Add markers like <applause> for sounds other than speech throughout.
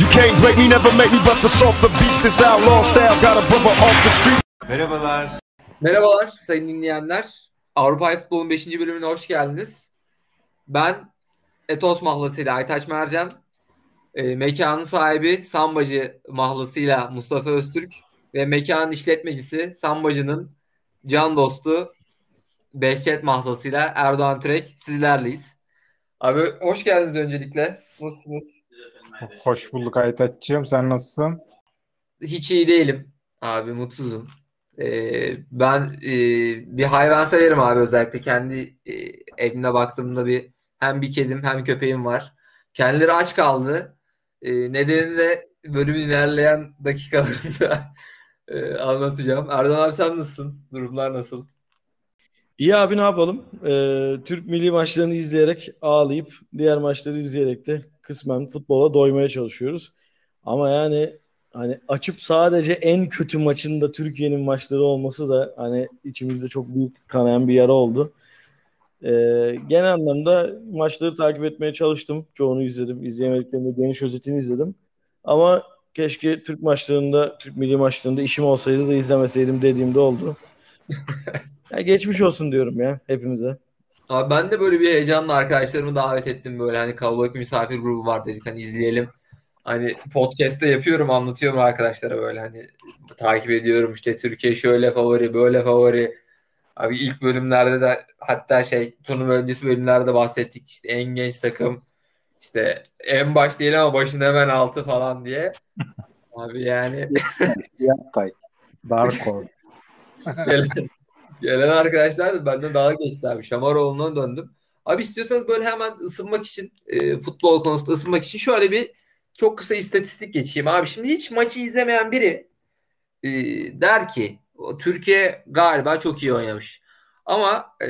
You can't break me, never make me bust the softer beats. This outlaw style got a brother off the street. Merhabalar. Merhabalar sayın dinleyenler. Avrupa Futbol'un 5. bölümüne hoş geldiniz. Ben Etos mahlasıyla Aytaç Mercan, e, mekanın sahibi Sambacı mahlasıyla Mustafa Öztürk ve mekanın işletmecisi Sambacı'nın can dostu Behçet mahlasıyla Erdoğan Türek sizlerleyiz. Abi hoş geldiniz öncelikle. Nasılsınız? Hoş bulduk Aytaç'cığım. Sen nasılsın? Hiç iyi değilim. Abi mutsuzum. Ee, ben e, bir hayvan severim abi özellikle kendi e, evime baktığımda bir hem bir kedim hem köpeğim var. Kendileri aç kaldı. E, nedenini de bölümün ilerleyen dakikalarında <laughs> e, anlatacağım. Erdoğan abi sen nasılsın? Durumlar nasıl? İyi abi ne yapalım? Ee, Türk milli maçlarını izleyerek ağlayıp diğer maçları izleyerek de kısmen futbola doymaya çalışıyoruz. Ama yani hani açıp sadece en kötü maçında Türkiye'nin maçları olması da hani içimizde çok büyük kanayan bir yara oldu. Ee, genel anlamda maçları takip etmeye çalıştım. Çoğunu izledim. İzleyemediklerimde geniş özetini izledim. Ama keşke Türk maçlarında, Türk milli maçlarında işim olsaydı da izlemeseydim dediğimde oldu. <laughs> Ya geçmiş olsun diyorum ya hepimize. Abi ben de böyle bir heyecanla arkadaşlarımı davet ettim böyle hani kalabalık bir misafir grubu var dedik hani izleyelim. Hani podcast'te yapıyorum anlatıyorum arkadaşlara böyle hani takip ediyorum işte Türkiye şöyle favori böyle favori. Abi ilk bölümlerde de hatta şey turnuva öncesi bölümlerde bahsettik işte en genç takım işte en baş değil ama başın hemen altı falan diye. <laughs> Abi yani. Dark Horse. <laughs> gelen, arkadaşlar da benden daha geçti abi. Şamaroğlu'na döndüm. Abi istiyorsanız böyle hemen ısınmak için e, futbol konusunda ısınmak için şöyle bir çok kısa istatistik geçeyim abi. Şimdi hiç maçı izlemeyen biri e, der ki Türkiye galiba çok iyi oynamış. Ama e,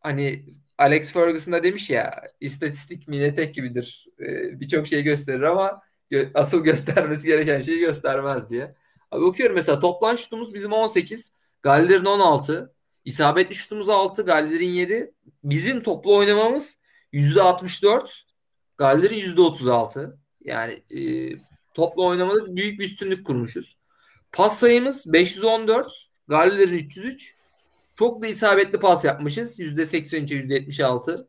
hani Alex Ferguson da demiş ya istatistik minetek gibidir. E, Birçok şey gösterir ama gö- asıl <laughs> göstermesi gereken şeyi göstermez diye. Abi bakıyorum mesela toplam şutumuz bizim 18, Galler'in 16, isabetli şutumuz 6, Galler'in 7. Bizim toplu oynamamız %64, Galler'in %36. Yani e, toplu oynamada büyük bir üstünlük kurmuşuz. Pas sayımız 514, Galler'in 303. Çok da isabetli pas yapmışız. %83'e %76.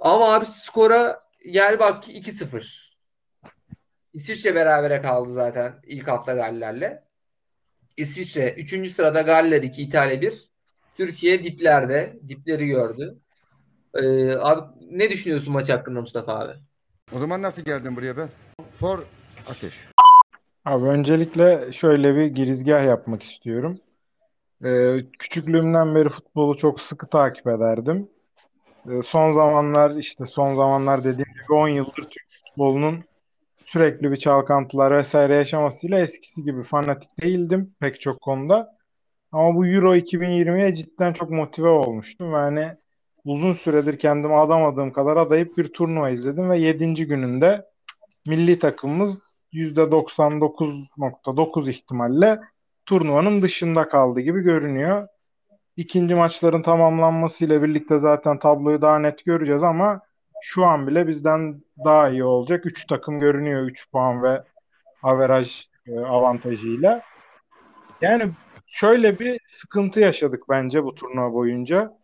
Ama abi skora gel bak ki 2-0. İsviçre berabere kaldı zaten ilk hafta Galler'le. İsviçre 3. sırada Galler 2, İtalya 1. Türkiye diplerde. Dipleri gördü. Ee, abi ne düşünüyorsun maç hakkında Mustafa abi? O zaman nasıl geldin buraya ben? For ateş. Abi öncelikle şöyle bir girizgah yapmak istiyorum. Ee, küçüklüğümden beri futbolu çok sıkı takip ederdim. Ee, son zamanlar işte son zamanlar dediğim gibi 10 yıldır Türk futbolunun sürekli bir çalkantılar vesaire yaşamasıyla eskisi gibi fanatik değildim pek çok konuda. Ama bu Euro 2020'ye cidden çok motive olmuştum. Yani uzun süredir kendime adamadığım kadar adayıp bir turnuva izledim ve 7. gününde milli takımımız %99.9 ihtimalle turnuvanın dışında kaldı gibi görünüyor. İkinci maçların tamamlanmasıyla birlikte zaten tabloyu daha net göreceğiz ama şu an bile bizden daha iyi olacak. 3 takım görünüyor 3 puan ve averaj e, avantajıyla. Yani şöyle bir sıkıntı yaşadık bence bu turnuva boyunca.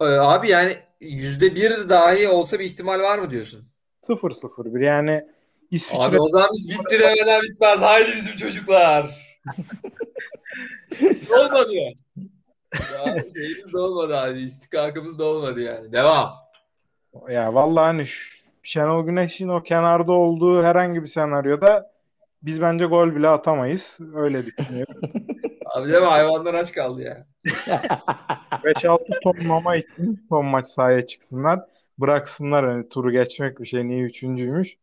Ee, abi yani %1 dahi olsa bir ihtimal var mı diyorsun? 0-0-1 yani İsviçre Abi o zaman biz bitti demeden bitmez. Haydi bizim çocuklar. <laughs> olmadı ya. Ya şeyimiz olmadı abi. İstikakımız da olmadı yani. Devam. Ya vallahi hani şu- Şenol Güneş'in o kenarda olduğu herhangi bir senaryoda biz bence gol bile atamayız. Öyle düşünüyorum. <laughs> Abi deme hayvanlar aç kaldı ya. <laughs> 5-6 ton mama için son maç sahaya çıksınlar. Bıraksınlar hani turu geçmek bir şey niye üçüncüymüş.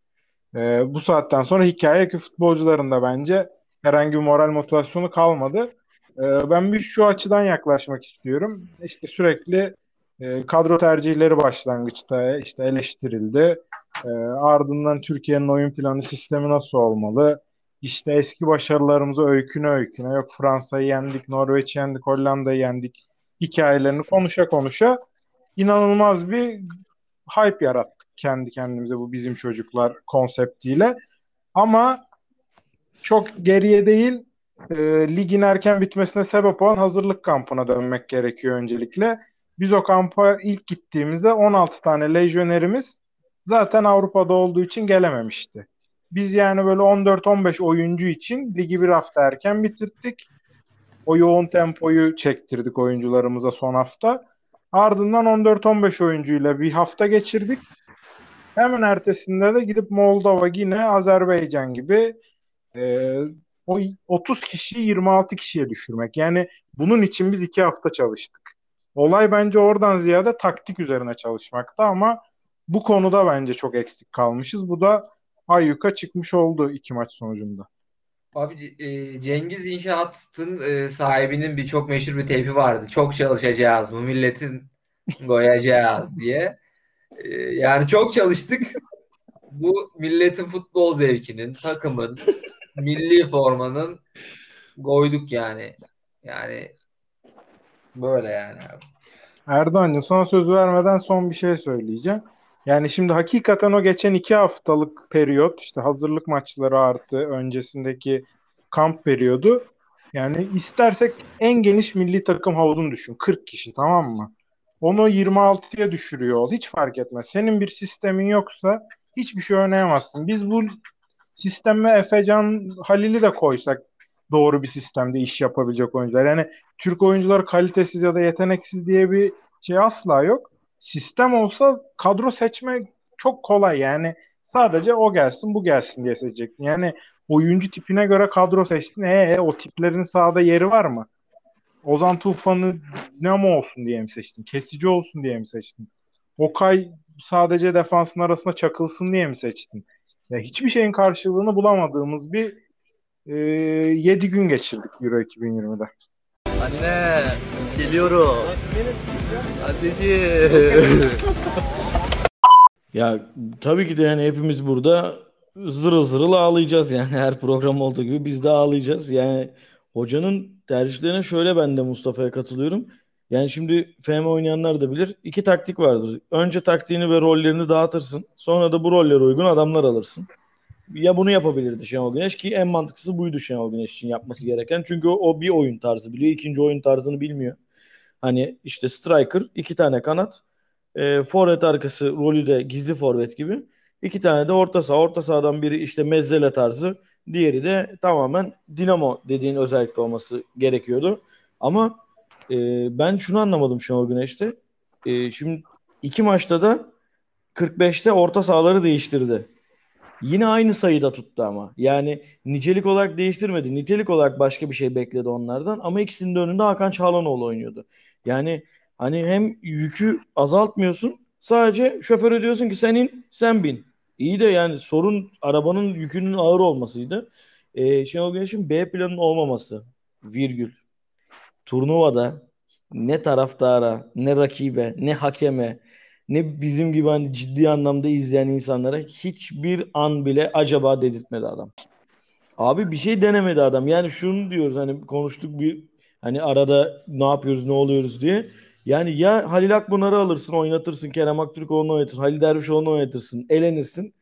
Ee, bu saatten sonra hikaye ki futbolcuların da bence herhangi bir moral motivasyonu kalmadı. Ee, ben bir şu açıdan yaklaşmak istiyorum. İşte sürekli e, kadro tercihleri başlangıçta işte eleştirildi. Ee, ardından Türkiye'nin oyun planı sistemi nasıl olmalı? İşte eski başarılarımızı öyküne öyküne yok Fransa'yı yendik, Norveç'i yendik, Hollanda'yı yendik hikayelerini konuşa konuşa inanılmaz bir hype yarattık kendi kendimize bu bizim çocuklar konseptiyle. Ama çok geriye değil e, ligin erken bitmesine sebep olan hazırlık kampına dönmek gerekiyor öncelikle. Biz o kampa ilk gittiğimizde 16 tane lejyonerimiz zaten Avrupa'da olduğu için gelememişti. Biz yani böyle 14-15 oyuncu için ligi bir hafta erken bitirdik. O yoğun tempoyu çektirdik oyuncularımıza son hafta. Ardından 14-15 oyuncuyla bir hafta geçirdik. Hemen ertesinde de gidip Moldova, Gine, Azerbaycan gibi e, o 30 kişiyi 26 kişiye düşürmek. Yani bunun için biz iki hafta çalıştık. Olay bence oradan ziyade taktik üzerine çalışmakta ama bu konuda bence çok eksik kalmışız. Bu da ayyuka çıkmış oldu iki maç sonucunda. Abi e, Cengiz İnşaat'ın e, sahibinin bir çok meşhur bir teypi vardı. Çok çalışacağız bu milletin koyacağız diye. E, yani çok çalıştık. Bu milletin futbol zevkinin, takımın, milli formanın koyduk yani. Yani böyle yani abi. Erdoğan'cığım sana söz vermeden son bir şey söyleyeceğim. Yani şimdi hakikaten o geçen iki haftalık periyot işte hazırlık maçları artı öncesindeki kamp periyodu yani istersek en geniş milli takım havuzunu düşün. 40 kişi tamam mı? Onu 26'ya düşürüyor ol. Hiç fark etmez. Senin bir sistemin yoksa hiçbir şey oynayamazsın. Biz bu sisteme Efecan Halil'i de koysak doğru bir sistemde iş yapabilecek oyuncular. Yani Türk oyuncular kalitesiz ya da yeteneksiz diye bir şey asla yok. Sistem olsa kadro seçme çok kolay yani sadece o gelsin bu gelsin diye seçecektin. Yani oyuncu tipine göre kadro seçtin. E, e o tiplerin sahada yeri var mı? Ozan Tufan'ı Dinamo olsun diye mi seçtin? Kesici olsun diye mi seçtin? Okay sadece defansın arasında çakılsın diye mi seçtin? Ya hiçbir şeyin karşılığını bulamadığımız bir e, 7 gün geçirdik Euro 2020'de. Anne geliyorum. Anneciğim. Ya tabii ki de yani hepimiz burada zırıl zırıl ağlayacağız yani her program olduğu gibi biz de ağlayacağız. Yani hocanın tercihlerine şöyle ben de Mustafa'ya katılıyorum. Yani şimdi FM oynayanlar da bilir. iki taktik vardır. Önce taktiğini ve rollerini dağıtırsın. Sonra da bu rollere uygun adamlar alırsın. Ya bunu yapabilirdi Şenol Güneş ki en mantıklısı buydu Şenol Güneş için yapması gereken. Çünkü o, bir oyun tarzı biliyor. ikinci oyun tarzını bilmiyor. Hani işte striker, iki tane kanat, e, forvet arkası rolü de gizli forvet gibi. İki tane de orta saha. Orta sahadan biri işte mezzele tarzı. Diğeri de tamamen dinamo dediğin özellikle olması gerekiyordu. Ama e, ben şunu anlamadım Şenol Güneş'te. E, şimdi iki maçta da 45'te orta sahaları değiştirdi. Yine aynı sayıda tuttu ama. Yani nicelik olarak değiştirmedi. Nitelik olarak başka bir şey bekledi onlardan. Ama ikisinin de önünde Hakan Çağlanoğlu oynuyordu. Yani hani hem yükü azaltmıyorsun. Sadece şoföre diyorsun ki sen in, sen bin. İyi de yani sorun arabanın yükünün ağır olmasıydı. Ee, Şenol Güneş'in B planının olmaması. Virgül. Turnuvada ne taraftara, ne rakibe, ne hakeme, ne bizim gibi hani ciddi anlamda izleyen insanlara hiçbir an bile acaba dedirtmedi adam. Abi bir şey denemedi adam. Yani şunu diyoruz hani konuştuk bir hani arada ne yapıyoruz ne oluyoruz diye. Yani ya Halil Akbunar'ı alırsın oynatırsın Kerem Aktürkoğlu'nu oynatırsın Halil Dervişoğlu'nu oynatırsın elenirsin.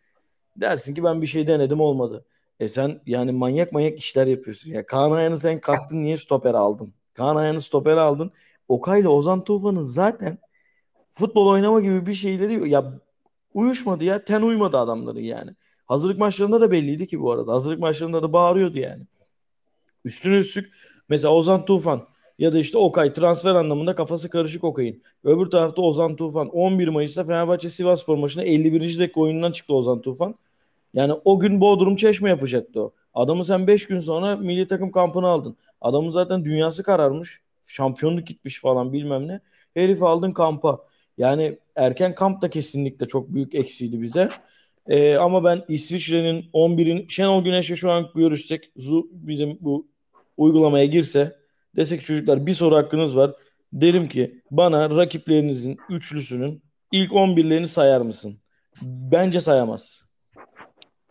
Dersin ki ben bir şey denedim olmadı. E sen yani manyak manyak işler yapıyorsun. Ya Kaan Ayan'ı sen kalktın niye stoper aldın? Kaan Ayan'ı stoper aldın. Okay Ozan Tufan'ın zaten futbol oynama gibi bir şeyleri ya uyuşmadı ya. Ten uymadı adamların yani. Hazırlık maçlarında da belliydi ki bu arada. Hazırlık maçlarında da bağırıyordu yani. Üstüne üstlük mesela Ozan Tufan ya da işte Okay transfer anlamında kafası karışık Okay'ın. Öbür tarafta Ozan Tufan 11 Mayıs'ta Fenerbahçe Sivasspor maçında 51. dakika oyundan çıktı Ozan Tufan. Yani o gün Bodrum Çeşme yapacaktı o. Adamı sen 5 gün sonra milli takım kampını aldın. Adamın zaten dünyası kararmış. Şampiyonluk gitmiş falan bilmem ne. Herifi aldın kampa. Yani erken kamp da kesinlikle çok büyük eksiydi bize. Ee, ama ben İsviçre'nin 11'in Şenol Güneş'e şu an görüşsek bizim bu uygulamaya girse desek çocuklar bir soru hakkınız var. Derim ki bana rakiplerinizin üçlüsünün ilk 11'lerini sayar mısın? Bence sayamaz.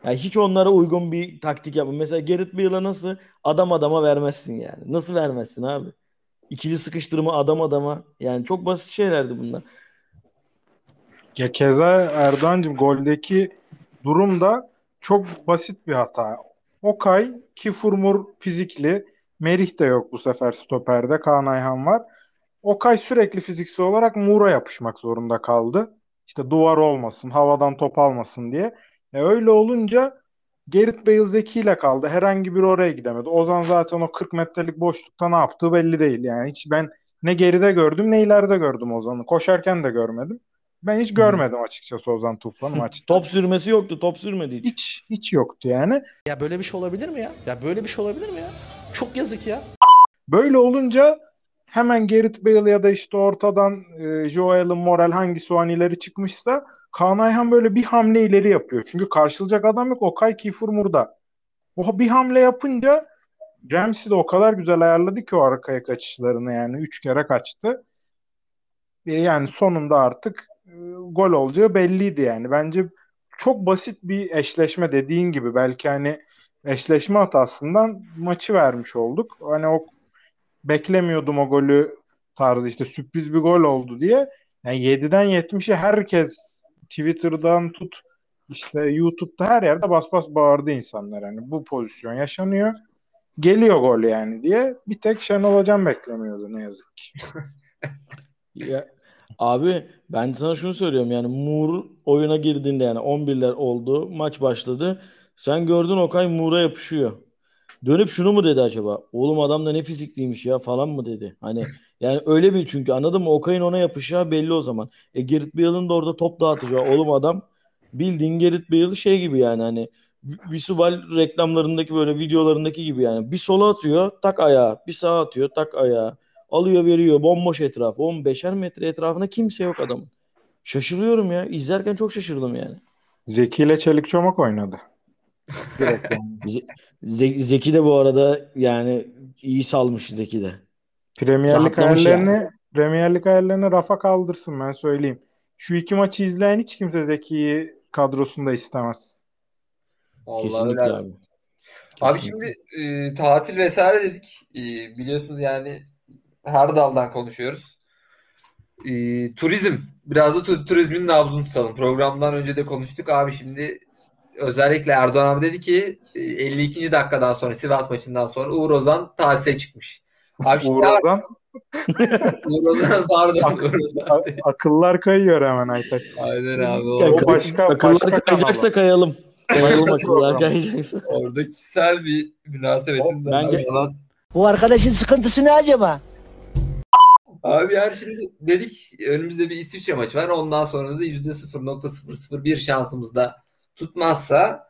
Yani hiç onlara uygun bir taktik yapma. Mesela Gerrit Bale'a nasıl adam adama vermezsin yani. Nasıl vermezsin abi? İkili sıkıştırma adam adama. Yani çok basit şeylerdi bunlar. Ya keza Erdoğan'cığım goldeki durum da çok basit bir hata. Okay, Kifurmur fizikli. Merih de yok bu sefer stoperde. Kaan Ayhan var. Okay sürekli fiziksel olarak Muğra yapışmak zorunda kaldı. İşte duvar olmasın, havadan top almasın diye. E öyle olunca Gerrit Bale Zeki ile kaldı. Herhangi bir oraya gidemedi. Ozan zaten o 40 metrelik boşlukta ne yaptığı belli değil. Yani hiç ben ne geride gördüm ne ileride gördüm Ozan'ı. Koşarken de görmedim. Ben hiç görmedim açıkçası Ozan Tufan'ı <laughs> maçta. Top sürmesi yoktu. Top sürmedi hiç. Hiç hiç yoktu yani. Ya böyle bir şey olabilir mi ya? Ya böyle bir şey olabilir mi ya? Çok yazık ya. Böyle olunca hemen Gerrit Bale ya da işte ortadan e, Joel'in Moral hangisi o an ileri çıkmışsa Kaan Ayhan böyle bir hamle ileri yapıyor. Çünkü karşılayacak adam yok. Okay Kifurmur'da. O bir hamle yapınca Ramsey de o kadar güzel ayarladı ki o arkaya kaçışlarını yani. Üç kere kaçtı. E, yani sonunda artık e, gol olacağı belliydi yani. Bence çok basit bir eşleşme dediğin gibi. Belki hani eşleşme hatasından maçı vermiş olduk. Hani o beklemiyordum o golü tarzı işte sürpriz bir gol oldu diye. Yani 7'den 70'e herkes Twitter'dan tut işte YouTube'da her yerde bas bas bağırdı insanlar. Hani bu pozisyon yaşanıyor. Geliyor gol yani diye. Bir tek Şenol Hocam beklemiyordu ne yazık ki. <laughs> Ya, abi ben sana şunu söylüyorum yani Mur oyuna girdiğinde yani 11'ler oldu maç başladı. Sen gördün Okay Mur'a yapışıyor. Dönüp şunu mu dedi acaba? Oğlum adam da ne fizikliymiş ya falan mı dedi. Hani yani öyle bir çünkü anladın mı? Okay'ın ona yapışacağı belli o zaman. E Gerrit Bale'ın da orada top dağıtacağı. Oğlum adam bildiğin Gerrit Bale şey gibi yani hani Visual reklamlarındaki böyle videolarındaki gibi yani. Bir sola atıyor tak ayağa. Bir sağa atıyor tak ayağa. Alıyor veriyor bomboş etrafı. 15'er metre etrafında kimse yok adamın. Şaşırıyorum ya. İzlerken çok şaşırdım yani. Zeki ile Çelik Çomak oynadı. Direkt yani. <laughs> Ze- Ze- Zeki de bu arada yani iyi salmış Zeki de. Premier Lig hayallerini Premier Lig hayallerini rafa kaldırsın ben söyleyeyim. Şu iki maçı izleyen hiç kimse Zeki'yi kadrosunda istemez. Vallahi Kesinlikle öyle. abi. Abi Kesinlikle. şimdi e, tatil vesaire dedik. E, biliyorsunuz yani her daldan konuşuyoruz. E, turizm. Biraz da tu- turizmin nabzını tutalım. Programdan önce de konuştuk. Abi şimdi özellikle Erdoğan abi dedi ki e, 52. dakikadan sonra Sivas maçından sonra Uğur Ozan tatile çıkmış. Abi Uğur Ozan <laughs> Uğur Ozan pardon Uğur Ozan. a- akıllar kayıyor hemen Aytaç. Aynen abi. O, O ka- başka- akıllar başka kayacaksa kanal. kayalım. Kayalım akıllar kayacaksa. orada kişisel bir münasebetimiz var. Bu arkadaşın sıkıntısı ne acaba? Abi yani şimdi dedik önümüzde bir İsviçre maçı var. Ondan sonra da %0.001 şansımız da tutmazsa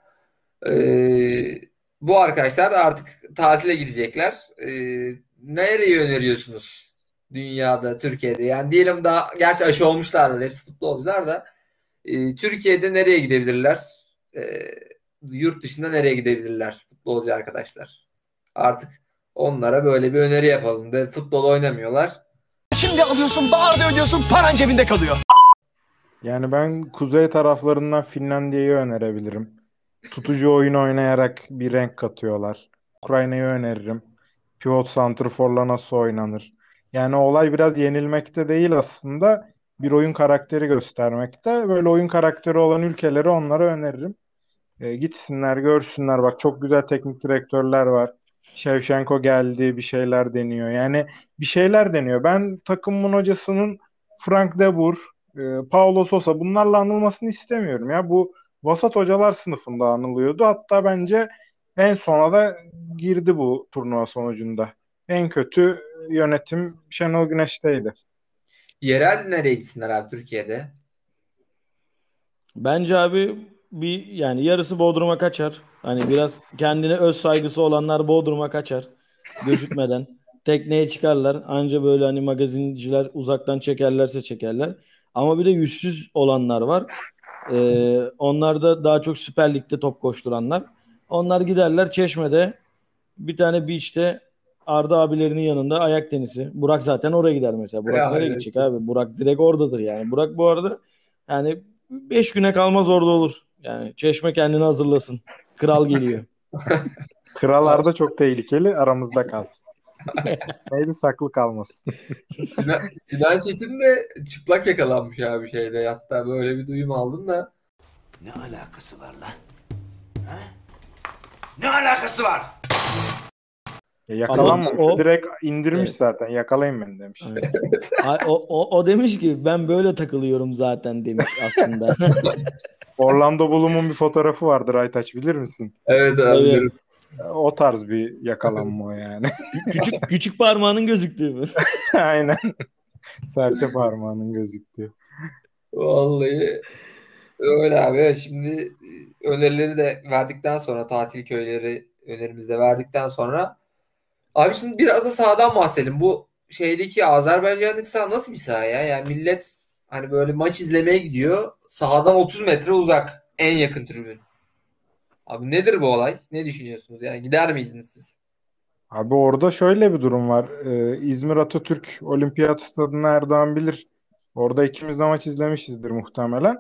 eee, bu arkadaşlar artık tatile gidecekler. Eee nereye öneriyorsunuz? Dünyada, Türkiye'de. Yani diyelim daha gerçi aşı olmuşlardır hepsi futbolcular da eee, Türkiye'de nereye gidebilirler? Eee, yurt dışında nereye gidebilirler futbolcu arkadaşlar? Artık onlara böyle bir öneri yapalım. De futbol oynamıyorlar. Şimdi alıyorsun, baharda ödüyorsun, paran cebinde kalıyor. Yani ben kuzey taraflarından Finlandiya'yı önerebilirim. Tutucu oyun oynayarak bir renk katıyorlar. Ukrayna'yı öneririm. Pivot santrforla nasıl oynanır? Yani olay biraz yenilmekte değil aslında. Bir oyun karakteri göstermekte. Böyle oyun karakteri olan ülkeleri onlara öneririm. E, gitsinler, görsünler. Bak çok güzel teknik direktörler var. Shevchenko geldi, bir şeyler deniyor. Yani bir şeyler deniyor. Ben takımın hocasının Frank de Boer, e, Paulo Sousa bunlarla anılmasını istemiyorum ya. Bu vasat hocalar sınıfında anılıyordu. Hatta bence en sona da girdi bu turnuva sonucunda. En kötü yönetim Şenol Güneş'teydi. Yerel nereye gitsinler abi Türkiye'de? Bence abi bir yani yarısı Bodrum'a kaçar. Hani biraz kendine öz saygısı olanlar Bodrum'a kaçar. Gözükmeden. <laughs> Tekneye çıkarlar. Anca böyle hani magazinciler uzaktan çekerlerse çekerler. Ama bir de yüzsüz olanlar var. Ee, onlar da daha çok Süper Lig'de top koşturanlar. Onlar giderler Çeşme'de bir tane beach'te Arda abilerinin yanında ayak tenisi. Burak zaten oraya gider mesela. Burak Ya, nereye evet. gidecek abi? Burak direkt oradadır yani. Burak bu arada yani 5 güne kalmaz orada olur. Yani Çeşme kendini hazırlasın. Kral geliyor. <laughs> Kralar da çok tehlikeli aramızda kalsın. <laughs> Neydi saklı kalmasın. Sinan, Sinan Çetin de çıplak yakalanmış abi şeyde. Hatta böyle bir duyum aldım da. Ne alakası var lan? Ha? Ne alakası var? Ya yakalanmamış. Ama o- Direkt indirmiş Evet. zaten. Yakalayın beni demiş. Evet. O, o, o demiş ki ben böyle takılıyorum zaten demiş aslında. <laughs> Orlando Bloom'un bir fotoğrafı vardır Aytaç bilir misin? Evet abi. Evet. bilirim. O tarz bir yakalanma yani. küçük küçük parmağının gözüktüğü mü? <laughs> Aynen. Serçe parmağının gözüktüğü. Vallahi öyle abi. Şimdi e, önerileri de verdikten sonra tatil köyleri önerimizi de verdikten sonra abi şimdi biraz da sahadan bahsedelim. Bu şeydeki Azerbaycan'daki saha nasıl bir saha ya? Yani millet hani böyle maç izlemeye gidiyor. Sahadan 30 metre uzak. En yakın tribün. Abi nedir bu olay? Ne düşünüyorsunuz? Yani gider miydiniz siz? Abi orada şöyle bir durum var. Ee, İzmir Atatürk Olimpiyat Stadı'nı Erdoğan bilir. Orada ikimiz de maç izlemişizdir muhtemelen.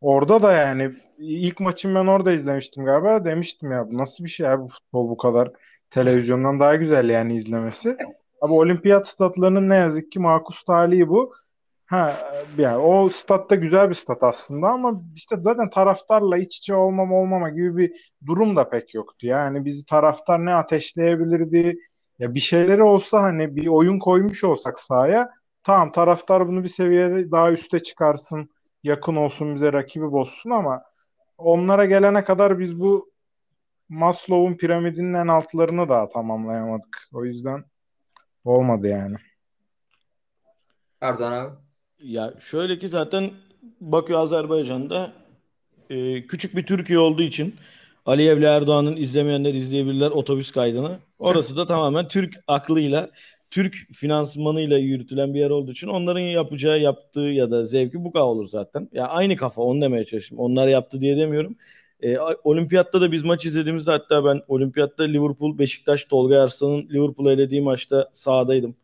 Orada da yani ilk maçımı ben orada izlemiştim galiba. Demiştim ya bu nasıl bir şey abi futbol bu kadar televizyondan daha güzel yani izlemesi. Abi olimpiyat statlarının ne yazık ki makus talihi bu. Ha yani o statta güzel bir stat aslında ama işte zaten taraftarla iç içe olmama olmama gibi bir durum da pek yoktu. Yani bizi taraftar ne ateşleyebilirdi ya bir şeyleri olsa hani bir oyun koymuş olsak sahaya tamam taraftar bunu bir seviyede daha üste çıkarsın yakın olsun bize rakibi bozsun ama onlara gelene kadar biz bu Maslow'un piramidinin en altlarını daha tamamlayamadık. O yüzden olmadı yani. Erdoğan abi. Ya şöyle ki zaten Bakü Azerbaycan'da e, küçük bir Türkiye olduğu için Aliyev ile Erdoğan'ın izlemeyenler izleyebilirler otobüs kaydını. Orası da tamamen Türk aklıyla, Türk finansmanıyla yürütülen bir yer olduğu için onların yapacağı, yaptığı ya da zevki bu kadar olur zaten. Ya aynı kafa onu demeye çalıştım. Onlar yaptı diye demiyorum. E, olimpiyatta da biz maç izlediğimizde hatta ben olimpiyatta Liverpool Beşiktaş Tolga Arslan'ın Liverpool'u elediği maçta sahadaydım.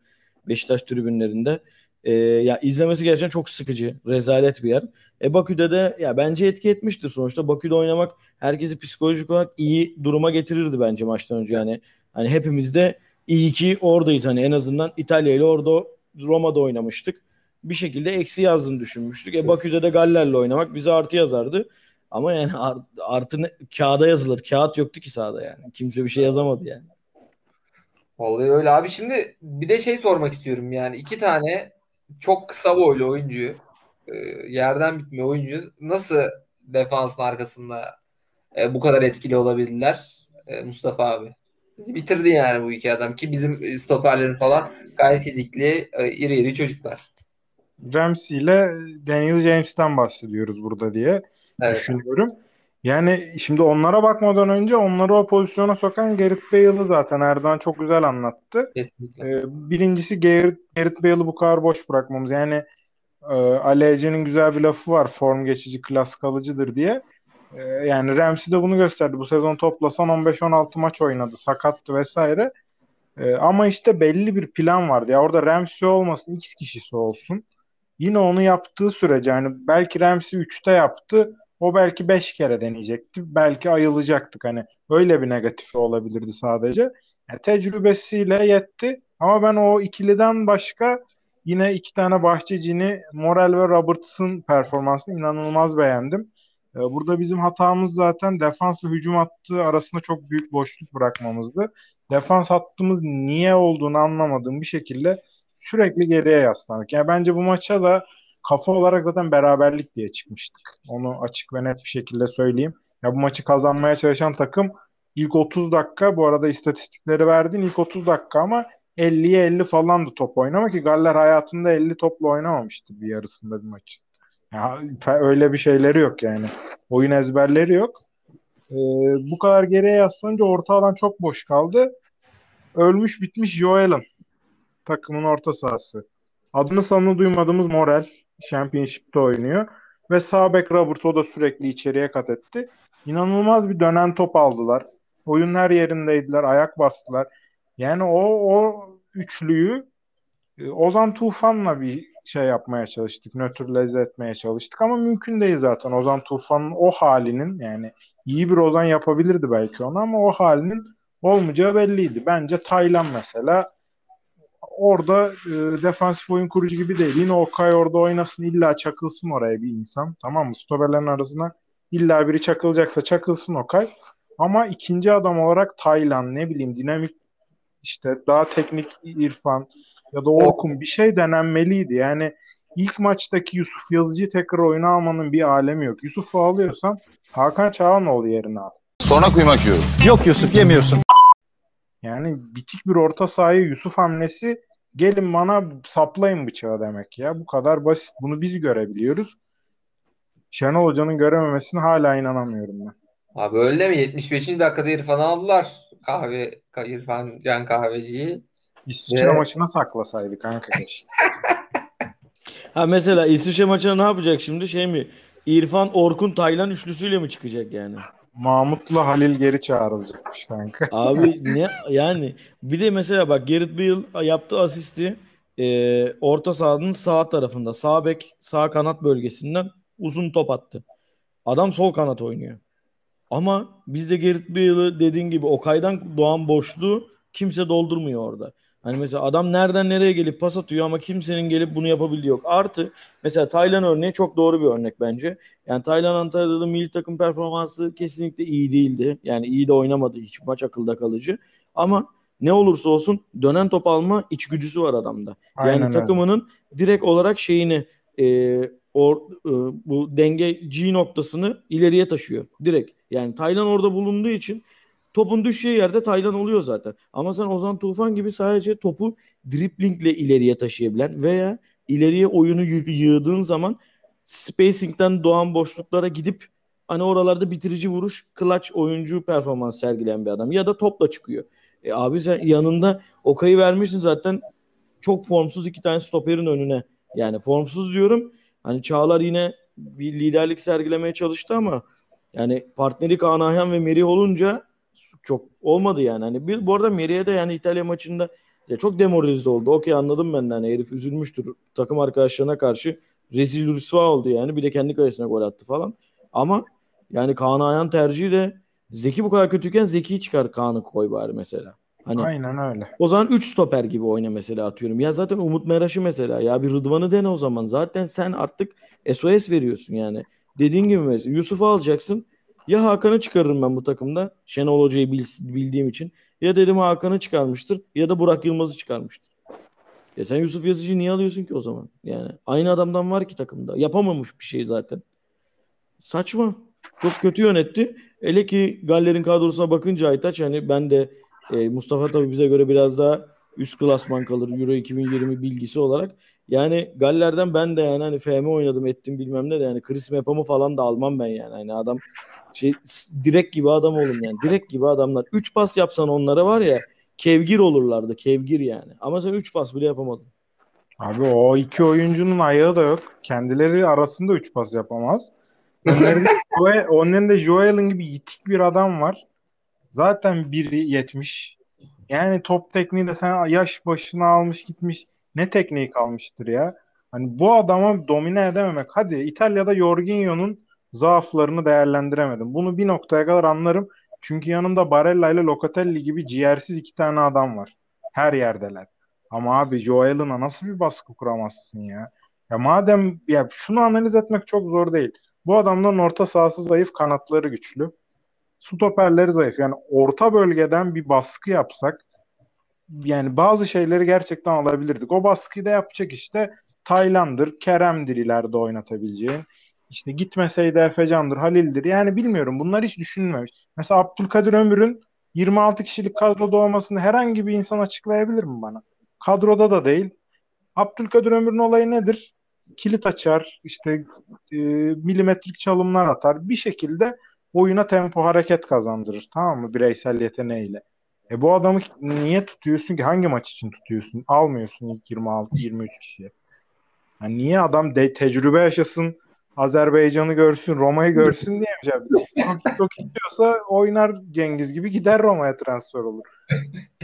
Beşiktaş tribünlerinde. E, ya izlemesi gerçekten çok sıkıcı, rezalet bir yer. E Bakü'de de ya bence etki etmiştir sonuçta. Bakü'de oynamak herkesi psikolojik olarak iyi duruma getirirdi bence maçtan önce yani. Hani hepimiz de iyi ki oradayız hani en azından İtalya ile orada Roma'da oynamıştık. Bir şekilde eksi yazdığını düşünmüştük. E Bakü'de de Galler'le oynamak bize artı yazardı. Ama yani art- artı ne- kağıda yazılır. Kağıt yoktu ki sahada yani. Kimse bir şey yazamadı yani. Vallahi öyle abi. Şimdi bir de şey sormak istiyorum yani iki tane çok kısa boylu oyuncu e, yerden bitme oyuncu nasıl defansın arkasında e, bu kadar etkili olabildiler E, Mustafa abi? Bizi bitirdi yani bu iki adam ki bizim stoperlerimiz falan gayet fizikli, e, iri iri çocuklar. Ramsey ile Daniel James'ten bahsediyoruz burada diye Evet. düşünüyorum. Yani şimdi onlara bakmadan önce onları o pozisyona sokan Gareth Bale'ı zaten Erdoğan çok güzel anlattı. Kesinlikle. Ee, birincisi Gareth, Gareth Bale'ı bu kadar boş bırakmamız. Yani e, Ali Ece'nin güzel bir lafı var. Form geçici, klas kalıcıdır diye. E, yani Ramsey de bunu gösterdi. Bu sezon toplasan 15-16 maç oynadı. Sakattı vesaire. E, ama işte belli bir plan vardı. Ya orada Ramsey olmasın, X kişisi olsun. Yine onu yaptığı sürece yani belki Ramsey 3'te yaptı. O belki 5 kere deneyecekti. Belki ayılacaktık. Hani öyle bir negatifi olabilirdi sadece. Yani tecrübesiyle yetti. Ama ben o ikiliden başka yine iki tane bahçecini Morel ve Robertson performansını inanılmaz beğendim. Ee, Burada bizim hatamız zaten defans ve hücum hattı arasında çok büyük boşluk bırakmamızdı. Defans hattımız niye olduğunu anlamadığım bir şekilde sürekli geriye yaslandık. Yani bence bu maça da kafa olarak zaten beraberlik diye çıkmıştık. Onu açık ve net bir şekilde söyleyeyim. Ya bu maçı kazanmaya çalışan takım ilk 30 dakika bu arada istatistikleri verdin ilk 30 dakika ama 50'ye 50 falandı top oynama ki Galler hayatında 50 topla oynamamıştı bir yarısında bir maçın. Ya, öyle bir şeyleri yok yani. Oyun ezberleri yok. Ee, bu kadar geriye yaslanınca orta alan çok boş kaldı. Ölmüş bitmiş Joel'ın takımın orta sahası. Adını sanını duymadığımız Morel Championship'te oynuyor. Ve sağ bek Robert o da sürekli içeriye kat etti. İnanılmaz bir dönen top aldılar. Oyun her yerindeydiler. Ayak bastılar. Yani o, o üçlüyü e, Ozan Tufan'la bir şey yapmaya çalıştık. Nötralize etmeye çalıştık ama mümkün değil zaten. Ozan Tufan'ın o halinin yani iyi bir Ozan yapabilirdi belki onu ama o halinin olmayacağı belliydi. Bence Taylan mesela orada e, defansif oyun kurucu gibi değil. Yine Okay orada oynasın illa çakılsın oraya bir insan. Tamam mı? Stoperlerin arasına illa biri çakılacaksa çakılsın Okay. Ama ikinci adam olarak Taylan ne bileyim dinamik işte daha teknik İrfan ya da Orkun bir şey denenmeliydi. Yani ilk maçtaki Yusuf Yazıcı tekrar oyuna almanın bir alemi yok. Yusuf'u alıyorsan Hakan Çağanoğlu yerine al. Sonra kuymak yiyorum. Yok Yusuf yemiyorsun. Yani bitik bir orta sahaya Yusuf hamlesi gelin bana saplayın bıçağı demek ya. Bu kadar basit. Bunu biz görebiliyoruz. Şenol Hoca'nın görememesine hala inanamıyorum ben. Abi öyle mi? 75. dakikada İrfan'ı aldılar. Kahve, İrfan Can Kahveci'yi. İsviçre Ve- maçına saklasaydı kanka keşke. Ha mesela İsviçre maçına ne yapacak şimdi? Şey mi? İrfan, Orkun, Taylan üçlüsüyle mi çıkacak yani? Mahmut'la Halil geri çağrılacakmış kanka. Abi <laughs> ne yani bir de mesela bak Gareth Bale yaptığı asisti e, orta sahanın sağ tarafında sağ bek sağ kanat bölgesinden uzun top attı. Adam sol kanat oynuyor. Ama bizde Gareth Bale'ı dediğin gibi Okay'dan doğan boşluğu kimse doldurmuyor orada. Hani mesela adam nereden nereye gelip pas atıyor ama kimsenin gelip bunu yapabildiği yok. Artı mesela Taylan örneği çok doğru bir örnek bence. Yani Taylan Antalya'da milli takım performansı kesinlikle iyi değildi. Yani iyi de oynamadı hiç maç akılda kalıcı. Ama ne olursa olsun dönen top alma içgüdüsü var adamda. Aynen yani öyle. takımının direkt olarak şeyini e, or, e, bu denge G noktasını ileriye taşıyor. Direkt. Yani Taylan orada bulunduğu için topun düştüğü yerde Taylan oluyor zaten. Ama sen Ozan Tufan gibi sadece topu driplingle ileriye taşıyabilen veya ileriye oyunu yı- yığdığın zaman spacing'den doğan boşluklara gidip hani oralarda bitirici vuruş, clutch oyuncu performans sergileyen bir adam ya da topla çıkıyor. E abi sen yanında Okay'ı vermişsin zaten çok formsuz iki tane stoperin önüne. Yani formsuz diyorum. Hani Çağlar yine bir liderlik sergilemeye çalıştı ama yani partneri Kaan Ayhan ve Merih olunca çok olmadı yani. Hani bir, bu arada Merih'e de yani İtalya maçında ya çok demoralize oldu. Okey anladım ben de hani herif üzülmüştür. Takım arkadaşlarına karşı rezil rüsva oldu yani. Bir de kendi kalesine gol attı falan. Ama yani Kaan Ayhan tercihi de Zeki bu kadar kötüyken Zeki'yi çıkar Kaan'ı koy bari mesela. Hani Aynen öyle. o zaman 3 stoper gibi oyna mesela atıyorum. Ya zaten Umut Meraş'ı mesela ya bir Rıdvan'ı dene o zaman. Zaten sen artık SOS veriyorsun yani. Dediğin gibi mesela Yusuf'u alacaksın. Ya Hakan'ı çıkarırım ben bu takımda. Şenol Hoca'yı bil- bildiğim için. Ya dedim Hakan'ı çıkarmıştır ya da Burak Yılmaz'ı çıkarmıştır. Ya sen Yusuf Yazıcı'yı niye alıyorsun ki o zaman? Yani aynı adamdan var ki takımda. Yapamamış bir şey zaten. Saçma. Çok kötü yönetti. Hele ki Galler'in kadrosuna bakınca Aytaç hani ben de e, Mustafa tabii bize göre biraz daha üst klasman kalır Euro 2020 bilgisi olarak. Yani Galler'den ben de yani hani FM oynadım ettim bilmem ne de yani Chris Mepam'ı falan da almam ben yani. Hani adam şey direkt gibi adam oğlum yani. Direkt gibi adamlar. 3 pas yapsan onlara var ya kevgir olurlardı. Kevgir yani. Ama sen 3 pas bile yapamadın. Abi o iki oyuncunun ayağı da yok. Kendileri arasında üç pas yapamaz. Önlerinde, <laughs> Joe- önlerinde Joel'in gibi yitik bir adam var. Zaten 1.70. Yani top tekniği de sen yaş başına almış gitmiş. Ne tekniği kalmıştır ya. Hani bu adama domine edememek. Hadi İtalya'da Jorginho'nun zaaflarını değerlendiremedim. Bunu bir noktaya kadar anlarım. Çünkü yanımda Barella ile Locatelli gibi ciğersiz iki tane adam var. Her yerdeler. Ama abi Joel'ına nasıl bir baskı kuramazsın ya? Ya madem ya şunu analiz etmek çok zor değil. Bu adamların orta sahası zayıf, kanatları güçlü. Stoperleri zayıf. Yani orta bölgeden bir baskı yapsak yani bazı şeyleri gerçekten alabilirdik. O baskıyı da yapacak işte Taylan'dır, Kerem'dir ileride oynatabileceğin. İşte gitmeseydi Efecan'dır, Halil'dir. Yani bilmiyorum. Bunlar hiç düşünülmemiş. Mesela Abdülkadir Ömür'ün 26 kişilik kadroda olmasını herhangi bir insan açıklayabilir mi bana? Kadroda da değil. Abdülkadir Ömür'ün olayı nedir? Kilit açar, işte e, milimetrik çalımlar atar. Bir şekilde oyuna tempo hareket kazandırır. Tamam mı? Bireysel yeteneğiyle. E bu adamı niye tutuyorsun ki? Hangi maç için tutuyorsun? Almıyorsun ilk 26 23 kişiye. Yani niye adam de, tecrübe yaşasın, Azerbaycan'ı görsün, Roma'yı görsün diye mi? yapacak? Çok, çok istiyorsa oynar Cengiz gibi gider Roma'ya transfer olur.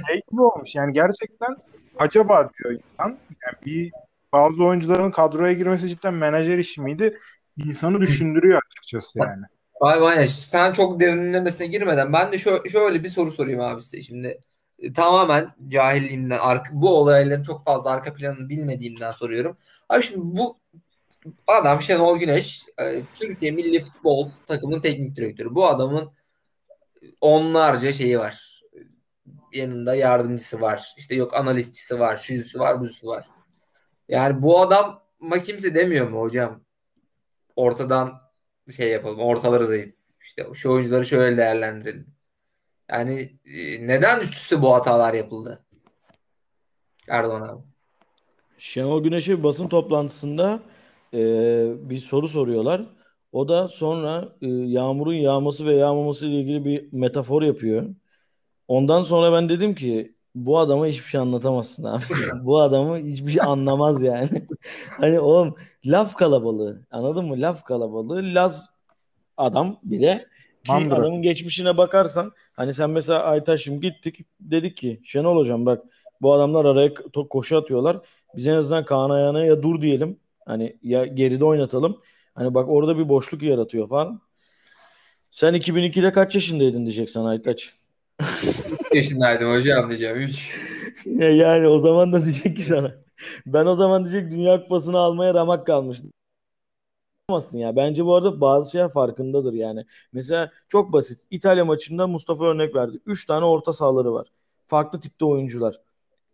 Şey gibi olmuş yani gerçekten acaba diyor insan. Yani bir bazı oyuncuların kadroya girmesi cidden menajer işi miydi? İnsanı düşündürüyor açıkçası yani. Vay vay sen çok derinlemesine girmeden ben de şö- şöyle bir soru sorayım abi size şimdi. e, tamamen cahilliğimden bu olayların çok fazla arka planını bilmediğimden soruyorum. Abi şimdi bu adam Şenol Güneş e, Türkiye Milli Futbol takımının teknik direktörü. Bu adamın onlarca şeyi var. Yanında yardımcısı var. İşte yok analistçisi var, şucusu var, buzusu var. Yani bu adama kimse demiyor mu hocam? Ortadan şey yapalım, ortaları zayıf. İşte şu oyuncuları şöyle değerlendirelim. Yani e, neden üst üste bu hatalar yapıldı? Erdoğan abi. Şenol Güneş'e bir basın toplantısında e, bir soru soruyorlar. O da sonra e, yağmurun yağması ve yağmaması ile ilgili bir metafor yapıyor. Ondan sonra ben dedim ki bu adama hiçbir şey anlatamazsın abi. <laughs> bu adamı hiçbir şey anlamaz yani. <laughs> hani oğlum laf kalabalığı anladın mı? Laf kalabalığı Laz adam bile ki Mandıra. adamın geçmişine bakarsan hani sen mesela Aytaş'ım gittik dedik ki Şenol hocam bak bu adamlar araya koşu atıyorlar. Biz en azından Kaan Ayhan'a ya dur diyelim. Hani ya geride oynatalım. Hani bak orada bir boşluk yaratıyor falan. Sen 2002'de kaç yaşındaydın diyeceksin Aytaç. yaşındaydım hocam diyeceğim. 3. <laughs> Ya yani o zaman da diyecek ki sana. Ben o zaman diyecek Dünya Kupası'nı almaya ramak kalmıştım. Yapamazsın ya. Bence bu arada bazı şeyler farkındadır yani. Mesela çok basit. İtalya maçında Mustafa örnek verdi. 3 tane orta sahaları var. Farklı tipte oyuncular.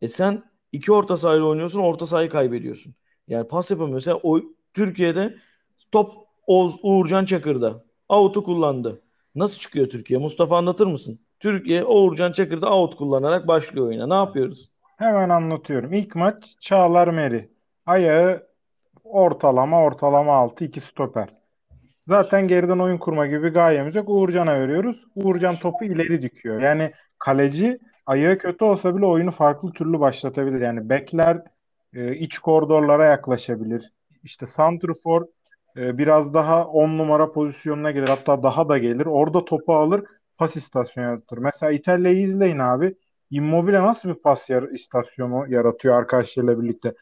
E sen iki orta sahayla oynuyorsun, orta sahayı kaybediyorsun. Yani pas yapamıyorsun. Mesela o Türkiye'de top Oğuz, Uğurcan Çakır'da. Out'u kullandı. Nasıl çıkıyor Türkiye? Mustafa anlatır mısın? Türkiye Uğurcan Çakır'da out kullanarak başlıyor oyuna. Ne yapıyoruz? Hemen anlatıyorum. İlk maç Çağlar Meri. Ayağı ortalama ortalama altı iki stoper. Zaten geriden oyun kurma gibi gayemiz yok. Uğurcan'a veriyoruz. Uğurcan topu ileri dikiyor. Yani kaleci ayağı kötü olsa bile oyunu farklı türlü başlatabilir. Yani bekler e, iç koridorlara yaklaşabilir. İşte santrfor e, biraz daha 10 numara pozisyonuna gelir. Hatta daha da gelir. Orada topu alır pas istasyonu yaratır. Mesela İtalya'yı izleyin abi. Immobile nasıl bir pas yar- istasyonu yaratıyor arkadaşlarıyla birlikte.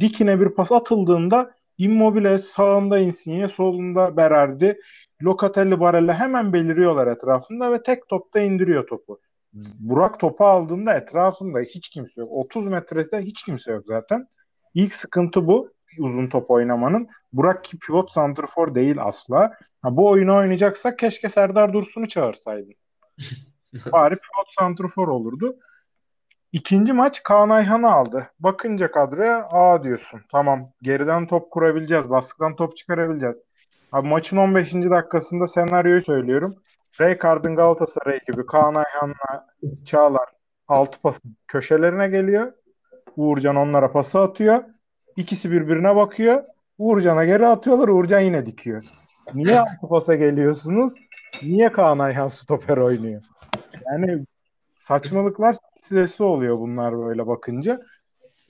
Dikine bir pas atıldığında Immobile sağında Insigne, solunda Berardi, Locatelli, Barella hemen beliriyorlar etrafında ve tek topta indiriyor topu. Burak topu aldığında etrafında hiç kimse yok. 30 metrede hiç kimse yok zaten. İlk sıkıntı bu uzun top oynamanın. Burak ki pivot santrfor değil asla. Ha, bu oyunu oynayacaksak keşke Serdar Dursun'u çağırsaydın. <laughs> Bari pivot santrfor olurdu. İkinci maç Kaan Ayhan'ı aldı. Bakınca kadroya aa diyorsun. Tamam geriden top kurabileceğiz. Baskıdan top çıkarabileceğiz. Abi maçın 15. dakikasında senaryoyu söylüyorum. Rijkaard'ın Galatasaray gibi Kaan Ayhan'la Çağlar altı pasın köşelerine geliyor. Uğurcan onlara pası atıyor. İkisi birbirine bakıyor. Uğurcan'a geri atıyorlar. Uğurcan yine dikiyor. Niye <laughs> altı pasa geliyorsunuz? Niye Kaan Ayhan stoper oynuyor? Yani saçmalıklar silsilesi oluyor bunlar böyle bakınca.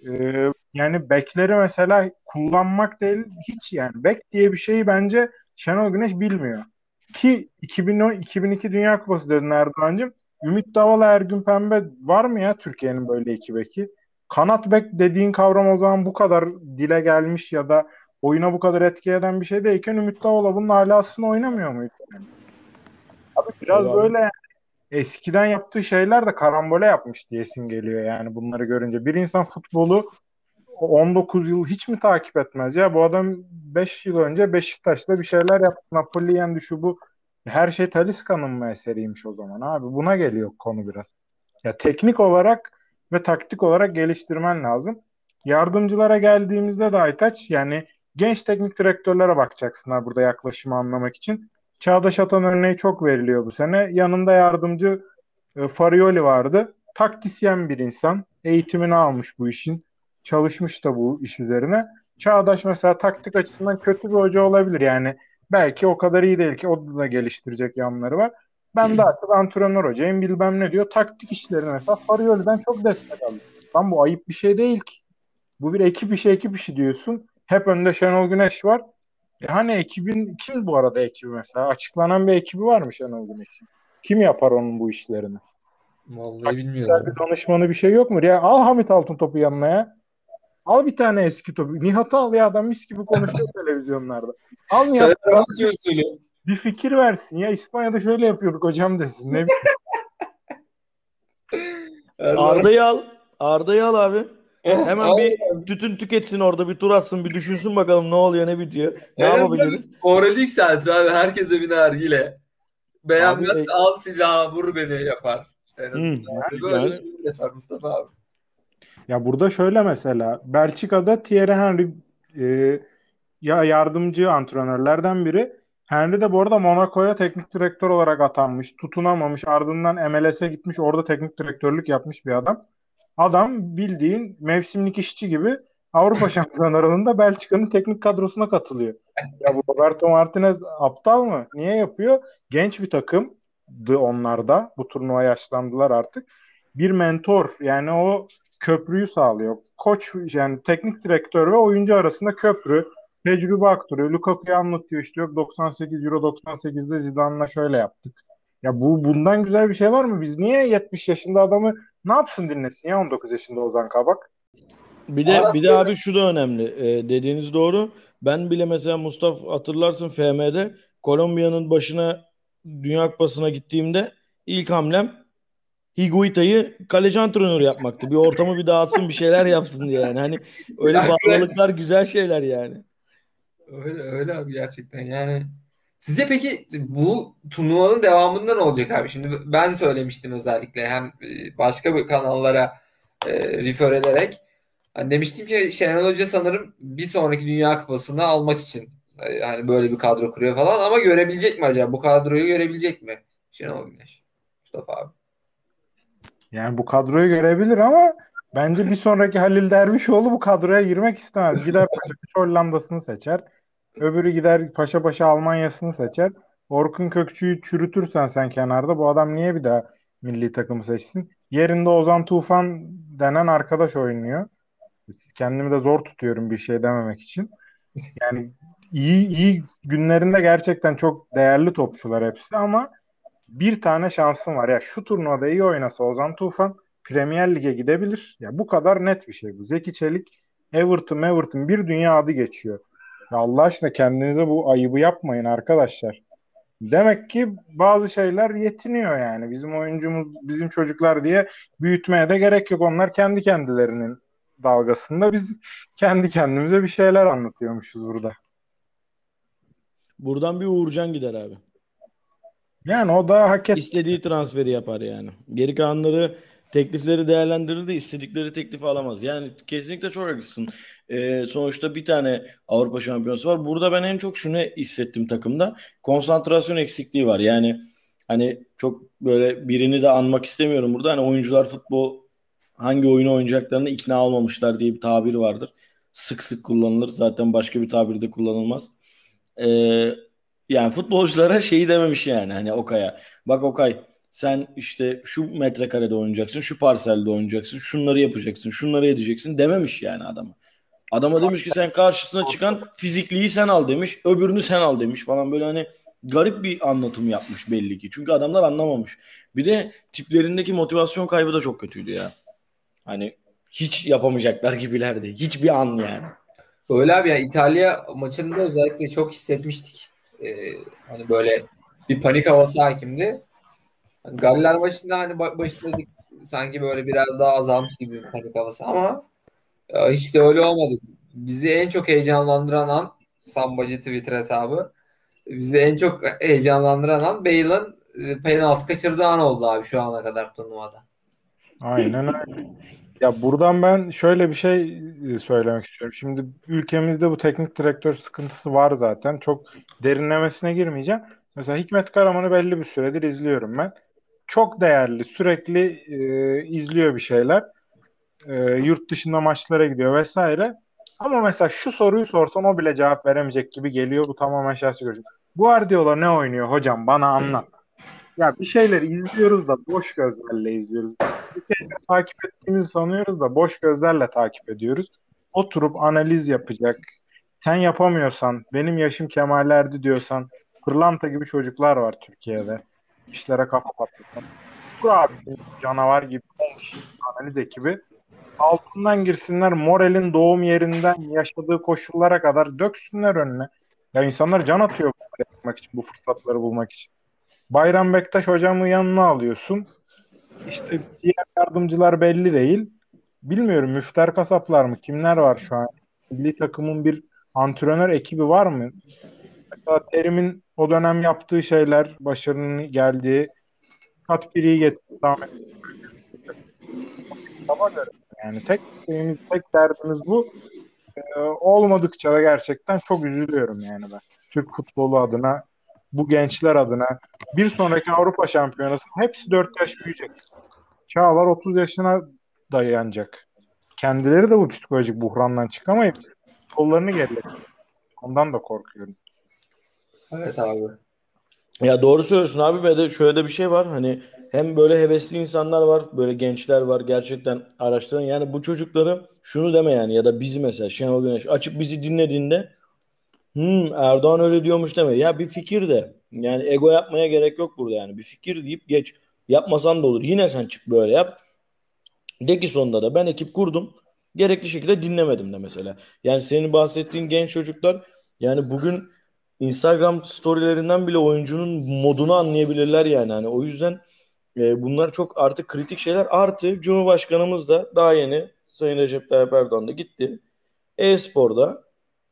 Ee, yani bekleri mesela kullanmak değil hiç yani bek diye bir şeyi bence Şenol Güneş bilmiyor. Ki 2010 2002 Dünya Kupası dedin Erdoğan'cığım. Ümit Davala, Ergün Pembe var mı ya Türkiye'nin böyle iki beki? Kanat bek dediğin kavram o zaman bu kadar dile gelmiş ya da oyuna bu kadar etki eden bir şey değilken Ümit Davala bunun alasını oynamıyor muydu? Abi biraz Tabii. böyle eskiden yaptığı şeyler de karambole yapmış diyesin geliyor yani bunları görünce. Bir insan futbolu 19 yıl hiç mi takip etmez ya? Bu adam 5 yıl önce Beşiktaş'ta bir şeyler yaptı. Napoli yendi şu bu. Her şey Talisca'nın mı eseriymiş o zaman abi? Buna geliyor konu biraz. Ya teknik olarak ve taktik olarak geliştirmen lazım. Yardımcılara geldiğimizde de Aytaç yani genç teknik direktörlere bakacaksınlar burada yaklaşımı anlamak için. Çağdaş Atan örneği çok veriliyor bu sene. Yanında yardımcı e, Farioli vardı. Taktisyen bir insan. Eğitimini almış bu işin. Çalışmış da bu iş üzerine. Çağdaş mesela taktik açısından kötü bir hoca olabilir. Yani belki o kadar iyi değil ki o da geliştirecek yanları var. Ben daha çok antrenör hocayım bilmem ne diyor. Taktik işlerine mesela Farioli'den çok destek aldım. Lan bu ayıp bir şey değil ki. Bu bir ekip işi ekip işi diyorsun. Hep önde Şenol Güneş var. E hani ekibin kim bu arada ekibi mesela? Açıklanan bir ekibi var mı Şenol Güneş'in? Kim yapar onun bu işlerini? Vallahi Güzel bilmiyorum. bir danışmanı bir şey yok mu? Ya al Hamit Altıntop'u yanına ya. Al bir tane eski topu. Nihat'ı al ya adam mis gibi konuşuyor <laughs> televizyonlarda. Al Nihat Fenerbahçe usulü. Bir fikir versin ya. İspanya'da şöyle yapıyorduk hocam desin. Ne. <laughs> Arda'yı al. Arda'yı al abi. Hemen Al. bir tütün tüketsin orada bir tur atsın bir düşünsün bakalım ne oluyor ne bitiyor. Ne En azından yapabiliriz? Morali yükseltir abi. Herkese bir nargile. Beğenmez Abi, e- al silahı vur beni yapar. En azından. yani- Böyle yani- şey yapar Mustafa abi. Ya burada şöyle mesela Belçika'da Thierry Henry e, ya yardımcı antrenörlerden biri. Henry de bu arada Monaco'ya teknik direktör olarak atanmış. Tutunamamış. Ardından MLS'e gitmiş. Orada teknik direktörlük yapmış bir adam. Adam bildiğin mevsimlik işçi gibi Avrupa <laughs> Şampiyonları'nda Belçika'nın teknik kadrosuna katılıyor. Ya bu Roberto Martinez aptal mı? Niye yapıyor? Genç bir takımdı onlarda. Bu turnuva yaşlandılar artık. Bir mentor yani o köprüyü sağlıyor. Koç yani teknik direktör ve oyuncu arasında köprü. Tecrübe aktarıyor. Lukaku'yu anlatıyor işte yok 98 Euro 98'de Zidane'la şöyle yaptık. Ya bu bundan güzel bir şey var mı? Biz niye 70 yaşında adamı ne yapsın dinlesin ya 19 yaşında Ozan Kabak? Bir de Arası- bir de abi şu da önemli. Ee, dediğiniz doğru. Ben bile mesela Mustafa hatırlarsın FM'de Kolombiya'nın başına Dünya Kupası'na gittiğimde ilk hamlem Higuita'yı kaleci antrenörü yapmaktı. Bir ortamı bir dağıtsın, bir şeyler yapsın diye yani. Hani öyle bağlılıklar güzel şeyler yani. Öyle öyle abi gerçekten yani. Size peki bu turnuvanın devamında ne olacak abi? Şimdi ben söylemiştim özellikle hem e, başka bir kanallara e, refer ederek. Hani demiştim ki Şenol Hoca sanırım bir sonraki Dünya Kupası'nı almak için e, hani böyle bir kadro kuruyor falan ama görebilecek mi acaba? Bu kadroyu görebilecek mi Şenol Güneş? Mustafa abi. Yani bu kadroyu görebilir ama bence bir sonraki Halil Dervişoğlu bu kadroya girmek istemez. Gider Hollanda'sını seçer. Öbürü gider Paşa Paşa Almanya'sını seçer. Orkun Kökçü'yü çürütürsen sen kenarda bu adam niye bir daha milli takımı seçsin? Yerinde Ozan Tufan denen arkadaş oynuyor. Kendimi de zor tutuyorum bir şey dememek için. Yani iyi iyi günlerinde gerçekten çok değerli topçular hepsi ama bir tane şansım var. Ya şu turnuvada iyi oynasa Ozan Tufan Premier Lig'e gidebilir. Ya bu kadar net bir şey bu. Zeki Çelik Everton Everton bir dünya adı geçiyor. Ya Allah aşkına kendinize bu ayıbı yapmayın arkadaşlar. Demek ki bazı şeyler yetiniyor yani. Bizim oyuncumuz, bizim çocuklar diye büyütmeye de gerek yok. Onlar kendi kendilerinin dalgasında biz kendi kendimize bir şeyler anlatıyormuşuz burada. Buradan bir Uğurcan gider abi. Yani o da hak et. İstediği transferi yapar yani. Geri kalanları teklifleri değerlendirir de istedikleri teklifi alamaz. Yani kesinlikle çok haklısın. Ee, sonuçta bir tane Avrupa Şampiyonası var. Burada ben en çok şunu hissettim takımda. Konsantrasyon eksikliği var. Yani hani çok böyle birini de anmak istemiyorum burada. Hani oyuncular futbol hangi oyunu oynayacaklarını ikna olmamışlar diye bir tabir vardır. Sık sık kullanılır. Zaten başka bir tabirde kullanılmaz. Ee, yani futbolculara <laughs> şeyi dememiş yani hani Okay'a. Bak Okay sen işte şu metrekarede oynayacaksın, şu parselde oynayacaksın, şunları yapacaksın, şunları edeceksin dememiş yani adama. Adama demiş ki sen karşısına çıkan fizikliyi sen al demiş, öbürünü sen al demiş falan böyle hani garip bir anlatım yapmış belli ki. Çünkü adamlar anlamamış. Bir de tiplerindeki motivasyon kaybı da çok kötüydü ya. Hani hiç yapamayacaklar gibilerdi. Hiçbir an yani. Öyle abi ya İtalya maçında özellikle çok hissetmiştik. Ee, hani böyle bir panik havası hakimdi. Galler maçında hani ba- başında sanki böyle biraz daha azalmış gibi bir panik havası ama e, hiç de öyle olmadı. Bizi en çok heyecanlandıran an Sambacı Twitter hesabı. Bizi en çok heyecanlandıran an Bale'ın e, penaltı kaçırdığı an oldu abi şu ana kadar turnuvada. Aynen öyle. Ya buradan ben şöyle bir şey e, söylemek istiyorum. Şimdi ülkemizde bu teknik direktör sıkıntısı var zaten. Çok derinlemesine girmeyeceğim. Mesela Hikmet Karaman'ı belli bir süredir izliyorum ben. Çok değerli, sürekli e, izliyor bir şeyler. E, yurt dışında maçlara gidiyor vesaire. Ama mesela şu soruyu sorsan o bile cevap veremeyecek gibi geliyor. Bu tamamen şahsi görüşüm. Guardiola ne oynuyor hocam? Bana anlat. Ya bir şeyleri izliyoruz da boş gözlerle izliyoruz. Bir şeyleri takip ettiğimizi sanıyoruz da boş gözlerle takip ediyoruz. Oturup analiz yapacak. Sen yapamıyorsan, benim yaşım kemale erdi diyorsan, pırlanta gibi çocuklar var Türkiye'de. İşlere kafa patlatan. Bu abi canavar gibi 10 kişi analiz ekibi. Altından girsinler moralin doğum yerinden yaşadığı koşullara kadar döksünler önüne. Ya insanlar can atıyor yapmak için, bu fırsatları bulmak için. Bayram Bektaş hocamı yanına alıyorsun. işte diğer yardımcılar belli değil. Bilmiyorum müfter kasaplar mı? Kimler var şu an? Milli takımın bir antrenör ekibi var mı? Mesela Terim'in o dönem yaptığı şeyler, başarının geldiği kat biriyi getirdi. Yani tek şeyimiz, tek derdimiz bu. Ee, olmadıkça da gerçekten çok üzülüyorum yani ben. Türk futbolu adına, bu gençler adına. Bir sonraki Avrupa Şampiyonası hepsi 4 yaş büyüyecek. Çağlar 30 yaşına dayanacak. Kendileri de bu psikolojik buhrandan çıkamayıp kollarını geriletecek. Ondan da korkuyorum. Evet. Abi. Ya doğru söylüyorsun abi. Ve de şöyle de bir şey var. Hani hem böyle hevesli insanlar var böyle gençler var. Gerçekten araştıran. Yani bu çocukları şunu deme yani. Ya da bizi mesela Şenol Güneş açıp bizi dinlediğinde hmm, Erdoğan öyle diyormuş deme. Ya bir fikir de. Yani ego yapmaya gerek yok burada yani. Bir fikir deyip geç. Yapmasan da olur. Yine sen çık böyle yap. De ki sonunda da ben ekip kurdum. Gerekli şekilde dinlemedim de mesela. Yani senin bahsettiğin genç çocuklar yani bugün Instagram storylerinden bile oyuncunun modunu anlayabilirler yani. Hani o yüzden e, bunlar çok artık kritik şeyler. Artı Cumhurbaşkanımız da daha yeni Sayın Recep Tayyip Erdoğan da gitti. E-sporda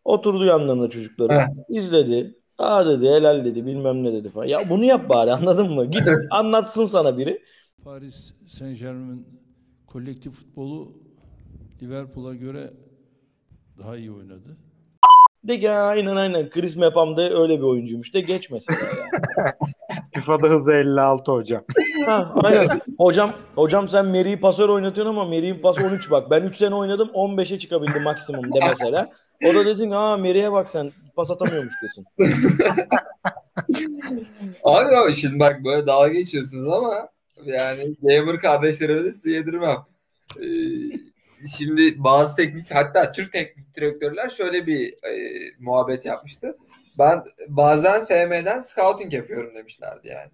oturdu yanlarında çocukları. İzledi. Aa dedi helal dedi bilmem ne dedi falan. Ya bunu yap bari <laughs> anladın mı? Git anlatsın sana biri. Paris Saint Germain kolektif futbolu Liverpool'a göre daha iyi oynadı. De ki aynen aynen Chris Mepham da öyle bir oyuncuymuş de geç mesela <laughs> yani. FIFA'da hızı 56 hocam. <laughs> Ha, aynen. Hocam hocam sen Meri'yi pasör oynatıyorsun ama Meri'nin pası 13 bak. Ben 3 sene oynadım 15'e çıkabildim maksimum de mesela. O da desin ki ha Meri'ye bak sen pas atamıyormuş desin. <laughs> Abi ama şimdi bak böyle dalga geçiyorsunuz ama yani gamer kardeşlerime de size yedirmem. Ee, şimdi bazı teknik hatta Türk teknik direktörler şöyle bir e, muhabbet yapmıştı. Ben bazen FM'den scouting yapıyorum demişlerdi yani.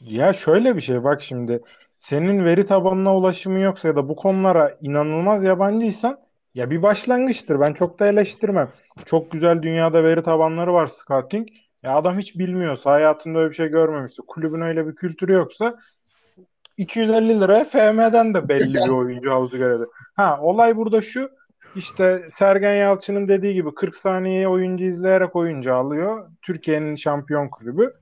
Ya şöyle bir şey bak şimdi senin veri tabanına ulaşımın yoksa ya da bu konulara inanılmaz yabancıysan ya bir başlangıçtır. Ben çok da eleştirmem. Çok güzel dünyada veri tabanları var scouting. Ya adam hiç bilmiyorsa, hayatında öyle bir şey görmemişse, kulübün öyle bir kültürü yoksa 250 liraya FM'den de belli bir <laughs> oyuncu havuzu görebilir. Ha olay burada şu. İşte Sergen Yalçın'ın dediği gibi 40 saniye oyuncu izleyerek oyuncu alıyor. Türkiye'nin şampiyon kulübü.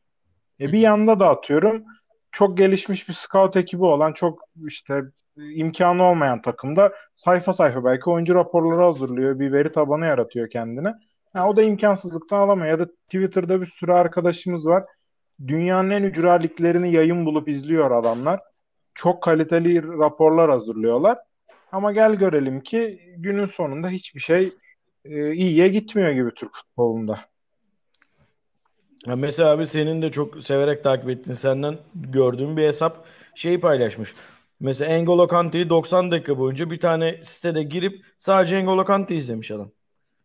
E bir yanda da atıyorum çok gelişmiş bir scout ekibi olan çok işte imkanı olmayan takımda sayfa sayfa belki oyuncu raporları hazırlıyor. Bir veri tabanı yaratıyor kendine. Ha, o da imkansızlıktan alamıyor. Ya da Twitter'da bir sürü arkadaşımız var. Dünyanın en ücra liglerini yayın bulup izliyor adamlar. Çok kaliteli raporlar hazırlıyorlar. Ama gel görelim ki günün sonunda hiçbir şey e, iyiye gitmiyor gibi Türk futbolunda. Ya mesela abi senin de çok severek takip ettiğin senden gördüğüm bir hesap şeyi paylaşmış. Mesela N'Golo Kante'yi 90 dakika boyunca bir tane sitede girip sadece N'Golo Kante izlemiş adam.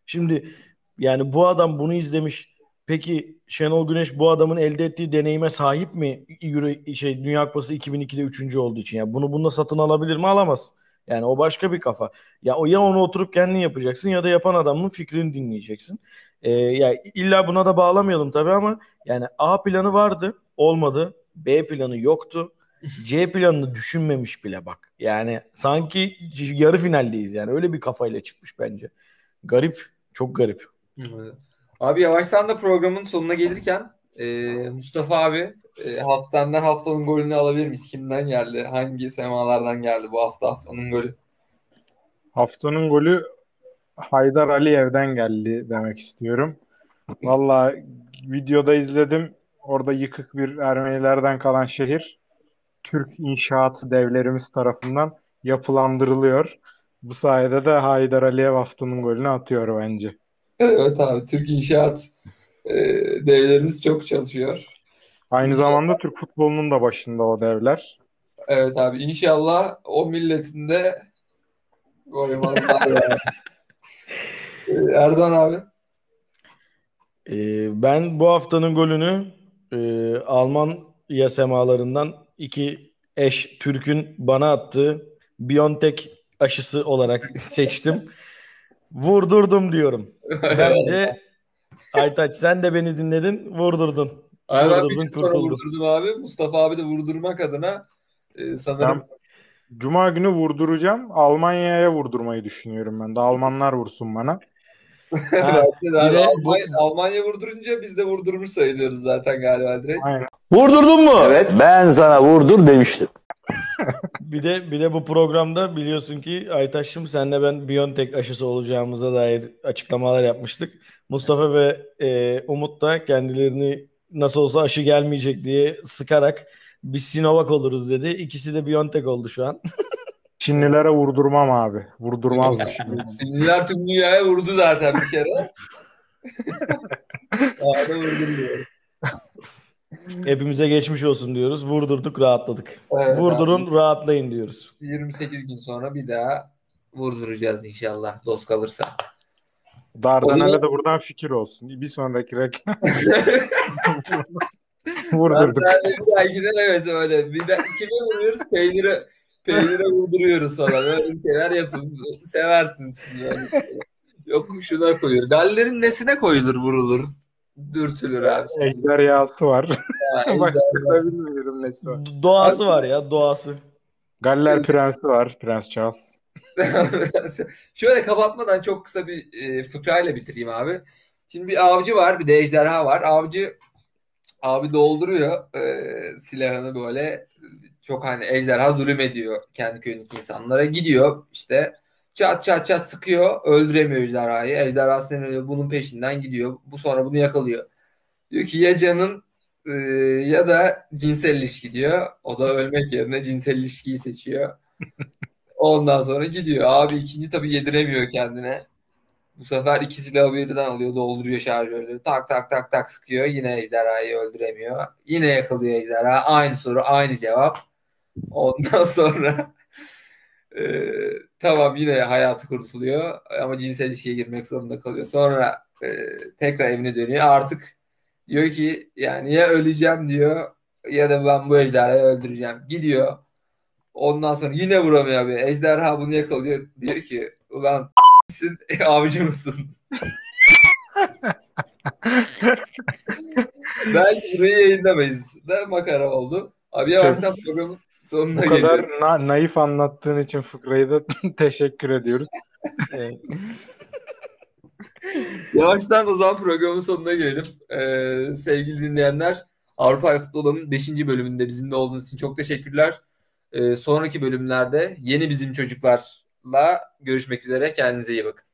Şimdi yani bu adam bunu izlemiş. Peki Şenol Güneş bu adamın elde ettiği deneyime sahip mi? Euro, şey Dünya Kupası 2002'de 3. olduğu için. Yani bunu bununla satın alabilir mi? Alamaz. Yani o başka bir kafa. Ya o ya onu oturup kendin yapacaksın ya da yapan adamın fikrini dinleyeceksin. Ee, ya illa buna da bağlamayalım tabii ama yani A planı vardı, olmadı. B planı yoktu. C planını düşünmemiş bile bak. Yani sanki yarı finaldeyiz yani. Öyle bir kafayla çıkmış bence. Garip, çok garip. Abi yavaştan da programın sonuna gelirken e, Mustafa abi e, haftandan haftanın golünü alabilir miyiz? Kimden geldi? Hangi semalardan geldi bu hafta haftanın golü? Haftanın golü Haydar Aliyev'den geldi demek istiyorum. Valla videoda izledim. Orada yıkık bir Ermenilerden kalan şehir Türk inşaat devlerimiz tarafından yapılandırılıyor. Bu sayede de Haydar Aliyev haftanın golünü atıyor bence. Evet abi Türk inşaat e, devlerimiz çok çalışıyor. Aynı zamanda Türk futbolunun da başında o devler. Evet abi inşallah o milletin de. <laughs> E, Erdoğan abi. Ee, ben bu haftanın golünü e, Almanya semalarından iki eş Türk'ün bana attığı Biontech aşısı olarak <laughs> seçtim. Vurdurdum diyorum. <laughs> Bence Aytaç sen de beni dinledin, vurdurdun. Abi ben Vurdurdun, kurtuldun. vurdurdum abi. Mustafa abi de vurdurmak adına Ee, sanırım Ben Cuma günü vurduracağım. Almanya'ya vurdurmayı düşünüyorum ben de. Almanlar vursun bana. <laughs> Ha, abi Almanya, Almanya vurdurunca biz de vurdurmuş sayılıyoruz zaten galiba direkt. Aynen. Vurdurdun mu? Evet ben sana vurdur demiştim. Bir de bir de bu programda biliyorsun ki Aytaş'ım senle ben Biontech aşısı olacağımıza dair açıklamalar yapmıştık. Mustafa ve e, Umut da kendilerini nasıl olsa aşı gelmeyecek diye sıkarak biz Sinovac oluruz dedi. İkisi de Biontech oldu şu an. <laughs> Çinlilere vurdurmam abi. Vurdurmazmış. <laughs> Çinliler tüm dünyaya vurdu zaten bir kere. <laughs> Daha da vurduruyor. Hepimize geçmiş olsun diyoruz. Vurdurduk, rahatladık. Evet, Vurdurun, abi. rahatlayın diyoruz. 28 gün sonra bir daha vurduracağız inşallah dost kalırsa. Dardanel'e zaman- de buradan fikir olsun. Bir sonraki reklam. <laughs> Vurdurduk. Dahakiden evet öyle. Bir de kime vuruyoruz? Peynire peynire vurduruyoruz falan. Öyle bir şeyler yapın. Seversiniz siz şeyleri. Yok şuna koyuyor. Gallerin nesine koyulur vurulur? Dürtülür abi. <laughs> Ejder yağısı var. <laughs> Başka bilmiyorum nesi var. Doğası var ya, doğası. Galler Prensi var. Prens Charles. <laughs> Şöyle kapatmadan çok kısa bir e, fıkrayla bitireyim abi. Şimdi bir avcı var, bir de ejderha var. Avcı abi dolduruyor e, silahını böyle. Çok hani ejderha zulüm ediyor kendi köyündeki insanlara. Gidiyor işte çat çat çat sıkıyor. Öldüremiyor ejderhayı. Ejderha sinirleniyor. Bunun peşinden gidiyor. Bu sonra bunu yakalıyor. Diyor ki ya canın e, ya da cinsel ilişki diyor. O da ölmek yerine cinsel ilişkiyi seçiyor. <laughs> Ondan sonra gidiyor. Abi ikinci tabii yediremiyor kendine. Bu sefer iki silahı birden alıyor. Dolduruyor şarjörleri. Tak tak tak tak sıkıyor. Yine ejderhayı öldüremiyor. Yine yakalıyor ejderha. Aynı soru aynı cevap. Ondan <laughs> sonra e, tamam yine hayatı kurtuluyor. Ama cinsel ilişkiye girmek zorunda kalıyor. Sonra e, tekrar evine dönüyor. Artık diyor ki yani ya öleceğim diyor ya da ben bu ejderhayı öldüreceğim. Gidiyor. Ondan sonra yine vuramıyor abi. Ejderha bunu yakalıyor. Diyor ki ulan <laughs> sen avcı mısın? <laughs> Belki burayı yayınlamayız. Da makara oldu. Abi yavaştan programın sonuna Bu kadar na- naif anlattığın için fıkrayı da <laughs> teşekkür ediyoruz. <laughs> Yavaştan o zaman programın sonuna gelelim. Ee, sevgili dinleyenler Avrupa Futbolu'nun 5. bölümünde bizimle olduğunuz için çok teşekkürler. Ee, sonraki bölümlerde yeni bizim çocuklarla görüşmek üzere. Kendinize iyi bakın.